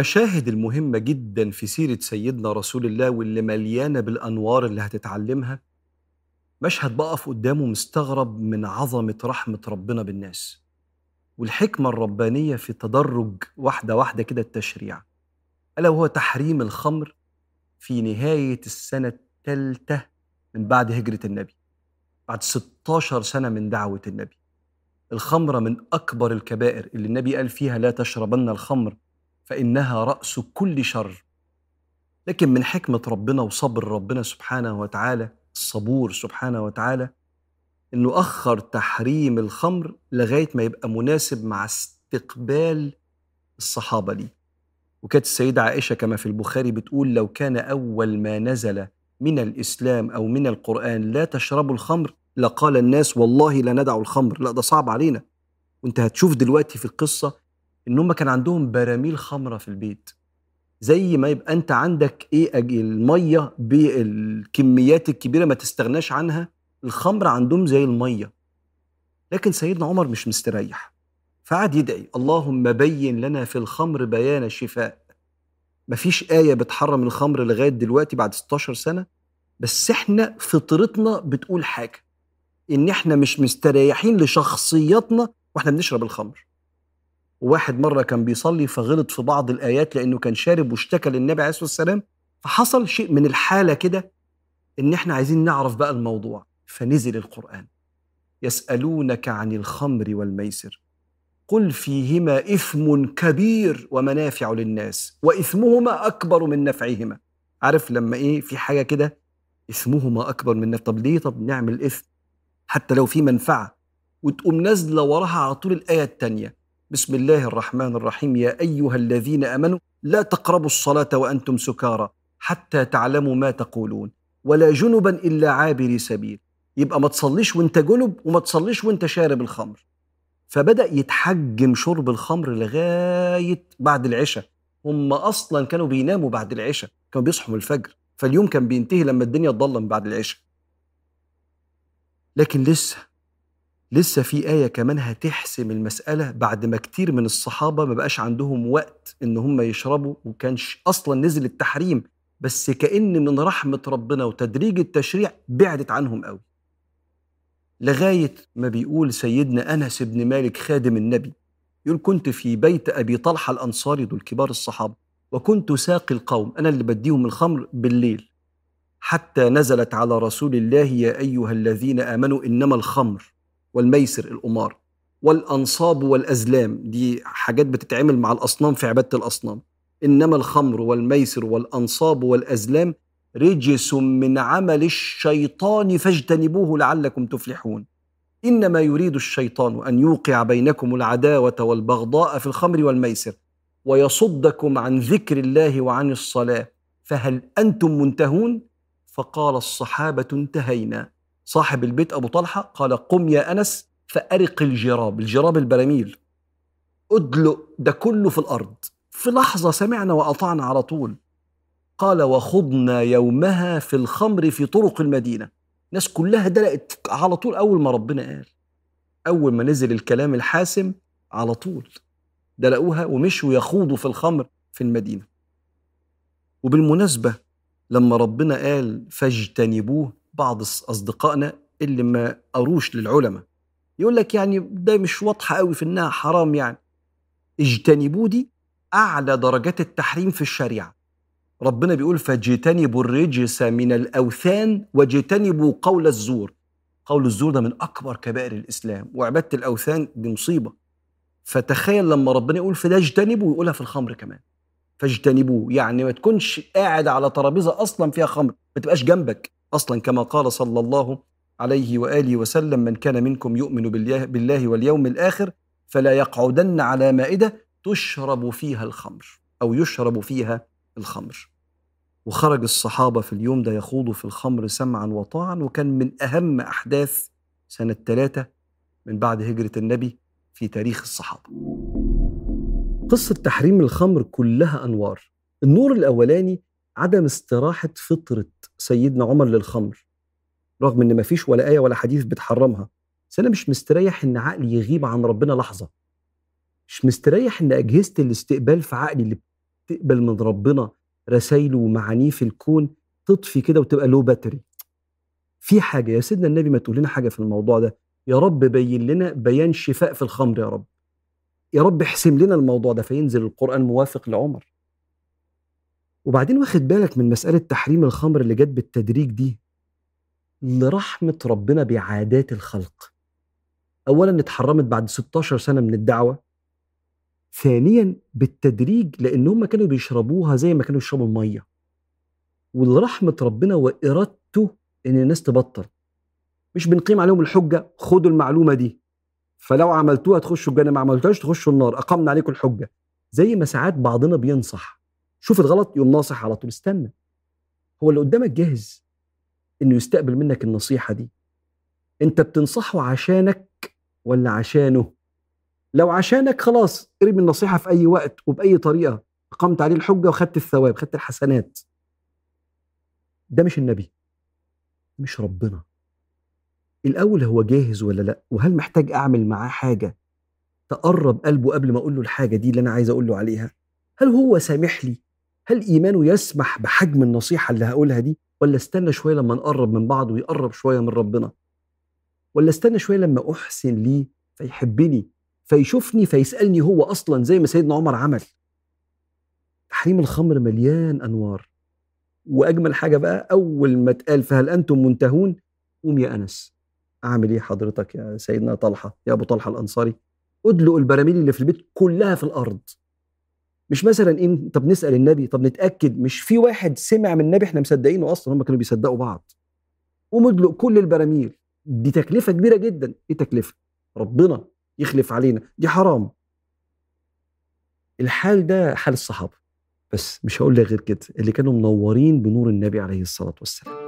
المشاهد المهمة جدا في سيرة سيدنا رسول الله واللي مليانة بالأنوار اللي هتتعلمها؟ مشهد بقف قدامه مستغرب من عظمة رحمة ربنا بالناس والحكمة الربانية في تدرج واحدة واحدة كده التشريع. ألا وهو تحريم الخمر في نهاية السنة الثالثة من بعد هجرة النبي بعد 16 سنة من دعوة النبي. الخمرة من أكبر الكبائر اللي النبي قال فيها لا تشربن الخمر فإنها رأس كل شر. لكن من حكمة ربنا وصبر ربنا سبحانه وتعالى الصبور سبحانه وتعالى إنه أخر تحريم الخمر لغاية ما يبقى مناسب مع استقبال الصحابة ليه. وكانت السيدة عائشة كما في البخاري بتقول لو كان أول ما نزل من الإسلام أو من القرآن لا تشربوا الخمر لقال الناس والله لا ندع الخمر. لا ده صعب علينا. وأنت هتشوف دلوقتي في القصة إن هم كان عندهم براميل خمرة في البيت. زي ما يبقى أنت عندك إيه المية بالكميات الكبيرة ما تستغناش عنها الخمر عندهم زي المية. لكن سيدنا عمر مش مستريح. فقعد يدعي اللهم بين لنا في الخمر بيان الشفاء. مفيش آية بتحرم الخمر لغاية دلوقتي بعد 16 سنة. بس إحنا فطرتنا بتقول حاجة إن إحنا مش مستريحين لشخصياتنا وإحنا بنشرب الخمر. وواحد مرة كان بيصلي فغلط في بعض الآيات لأنه كان شارب واشتكى للنبي عليه الصلاة والسلام فحصل شيء من الحالة كده إن إحنا عايزين نعرف بقى الموضوع. فنزل القرآن. يسألونك عن الخمر والميسر. قل فيهما إثم كبير ومنافع للناس وإثمهما أكبر من نفعهما. عارف لما إيه في حاجة كده؟ إثمهما أكبر من نفع. طب ليه؟ طب نعمل إثم. حتى لو في منفعة. وتقوم نازلة وراها على طول الآية التانية. بسم الله الرحمن الرحيم يا أيها الذين آمنوا لا تقربوا الصلاة وأنتم سكارى حتى تعلموا ما تقولون ولا جنبا إلا عابري سبيل. يبقى ما تصليش وأنت جنب وما تصليش وأنت شارب الخمر. فبدأ يتحجم شرب الخمر لغاية بعد العشاء. هم أصلا كانوا بيناموا بعد العشاء كانوا بيصحوا الفجر. فاليوم كان بينتهي لما الدنيا تضلم بعد العشاء. لكن لسه لسه في آية كمان هتحسم المسألة بعد ما كتير من الصحابة ما بقاش عندهم وقت إن هم يشربوا وكانش أصلا نزل التحريم بس كأن من رحمة ربنا وتدريج التشريع بعدت عنهم قوي. لغاية ما بيقول سيدنا أنس بن مالك خادم النبي يقول كنت في بيت أبي طلحة الأنصاري دول كبار الصحابة وكنت ساقي القوم أنا اللي بديهم الخمر بالليل حتى نزلت على رسول الله يا أيها الذين آمنوا إنما الخمر والميسر القمار والأنصاب والأزلام. دي حاجات بتتعمل مع الأصنام في عبادة الأصنام. إنما الخمر والميسر والأنصاب والأزلام رجس من عمل الشيطان فاجتنبوه لعلكم تفلحون. إنما يريد الشيطان أن يوقع بينكم العداوة والبغضاء في الخمر والميسر ويصدكم عن ذكر الله وعن الصلاة. فهل أنتم منتهون؟ فقال الصحابة انتهينا. صاحب البيت أبو طلحة قال قم يا أنس فأرق الجراب. الجراب البراميل. أدلق ده كله في الأرض. في لحظة سمعنا وأطعنا على طول. قال وخضنا يومها في الخمر في طرق المدينة. الناس كلها دلقت على طول أول ما ربنا قال. أول ما نزل الكلام الحاسم على طول. دلقوها ومشوا يخوضوا في الخمر في المدينة. وبالمناسبة لما ربنا قال فاجتنبوه بعض أصدقائنا اللي ما قروش للعلماء. يقول لك يعني ده مش واضحة قوي في إنها حرام يعني. اجتنبوا دي أعلى درجات التحريم في الشريعة. ربنا بيقول فاجتنبوا الرجس من الأوثان واجتنبوا قول الزور. قول الزور ده من أكبر كبائر الإسلام وعبادة الأوثان دي مصيبة. فتخيل لما ربنا يقول فده اجتنبوا ويقولها في الخمر كمان. فاجتنبوه يعني ما تكونش قاعد على ترابيزة أصلا فيها خمر ما تبقاش جنبك. أصلا كما قال صلى الله عليه وآله وسلم من كان منكم يؤمن بالله واليوم الآخر فلا يقعدن على مائدة تشرب فيها الخمر أو يشرب فيها الخمر. وخرج الصحابة في اليوم ده يخوضوا في الخمر سمعا وطاعا وكان من أهم أحداث سنة ثلاثة من بعد هجرة النبي في تاريخ الصحابة. قصة تحريم الخمر كلها أنوار. النور الأولاني عدم استراحة فطرة سيدنا عمر للخمر رغم إن مفيش ولا آية ولا حديث بتحرمها بس أنا مش مستريح إن عقلي يغيب عن ربنا لحظة. مش مستريح إن أجهزة الاستقبال في عقلي اللي تقبل من ربنا رسايله ومعانيه في الكون تطفي كده وتبقى لو باتري في حاجة يا سيدنا النبي ما تقول لنا حاجة في الموضوع ده. يا رب بين لنا بيان شفاء في الخمر يا رب. يا رب احسم لنا الموضوع ده فينزل القرآن موافق لعمر. وبعدين واخد بالك من مسألة تحريم الخمر اللي جت بالتدريج دي؟ لرحمة ربنا بعادات الخلق. اولا اتحرمت بعد 16 سنة من الدعوة. ثانيا بالتدريج لأن هم كانوا بيشربوها زي ما كانوا يشربوا المية. ولرحمة ربنا وإرادته إن الناس تبطل. مش بنقيم عليهم الحجة خدوا المعلومة دي. فلو عملتوها تخشوا الجنة ما عملتوهاش تخشوا النار. أقمنا عليكم الحجة. زي ما ساعات بعضنا بينصح. شوف الغلط يقوم ناصح على طول. استنى. هو اللي قدامك جاهز إنه يستقبل منك النصيحة دي؟ أنت بتنصحه عشانك ولا عشانه؟ لو عشانك خلاص ارمي النصيحة في أي وقت وبأي طريقة. اقمت عليه الحجة وخدت الثواب خدت الحسنات. ده مش النبي. مش ربنا. الأول هو جاهز ولا لأ؟ وهل محتاج أعمل معاه حاجة؟ تقرب قلبه قبل ما أقول له الحاجة دي اللي أنا عايز أقول له عليها. هل هو سامح لي؟ هل إيمانه يسمح بحجم النصيحة اللي هقولها دي ولا استنى شوية لما نقرب من بعض ويقرب شوية من ربنا؟ ولا استنى شوية لما أحسن ليه فيحبني فيشوفني فيسألني هو أصلا زي ما سيدنا عمر عمل؟ تحريم الخمر مليان أنوار. وأجمل حاجة بقى أول ما اتقال فهل أنتم منتهون؟ قوم يا أنس. أعمل إيه حضرتك يا سيدنا طلحة يا أبو طلحة الأنصاري؟ ادلق البراميل اللي في البيت كلها في الأرض. مش مثلا إيه طب نسأل النبي طب نتأكد مش في واحد سمع من النبي إحنا مصدقينه أصلا هم كانوا بيصدقوا بعض. قوم ادلق كل البراميل. دي تكلفة كبيرة جدا. إيه تكلفة؟ ربنا يخلف علينا. دي حرام. الحال ده حال الصحابة. بس مش هقول لك غير كده اللي كانوا منورين بنور النبي عليه الصلاة والسلام.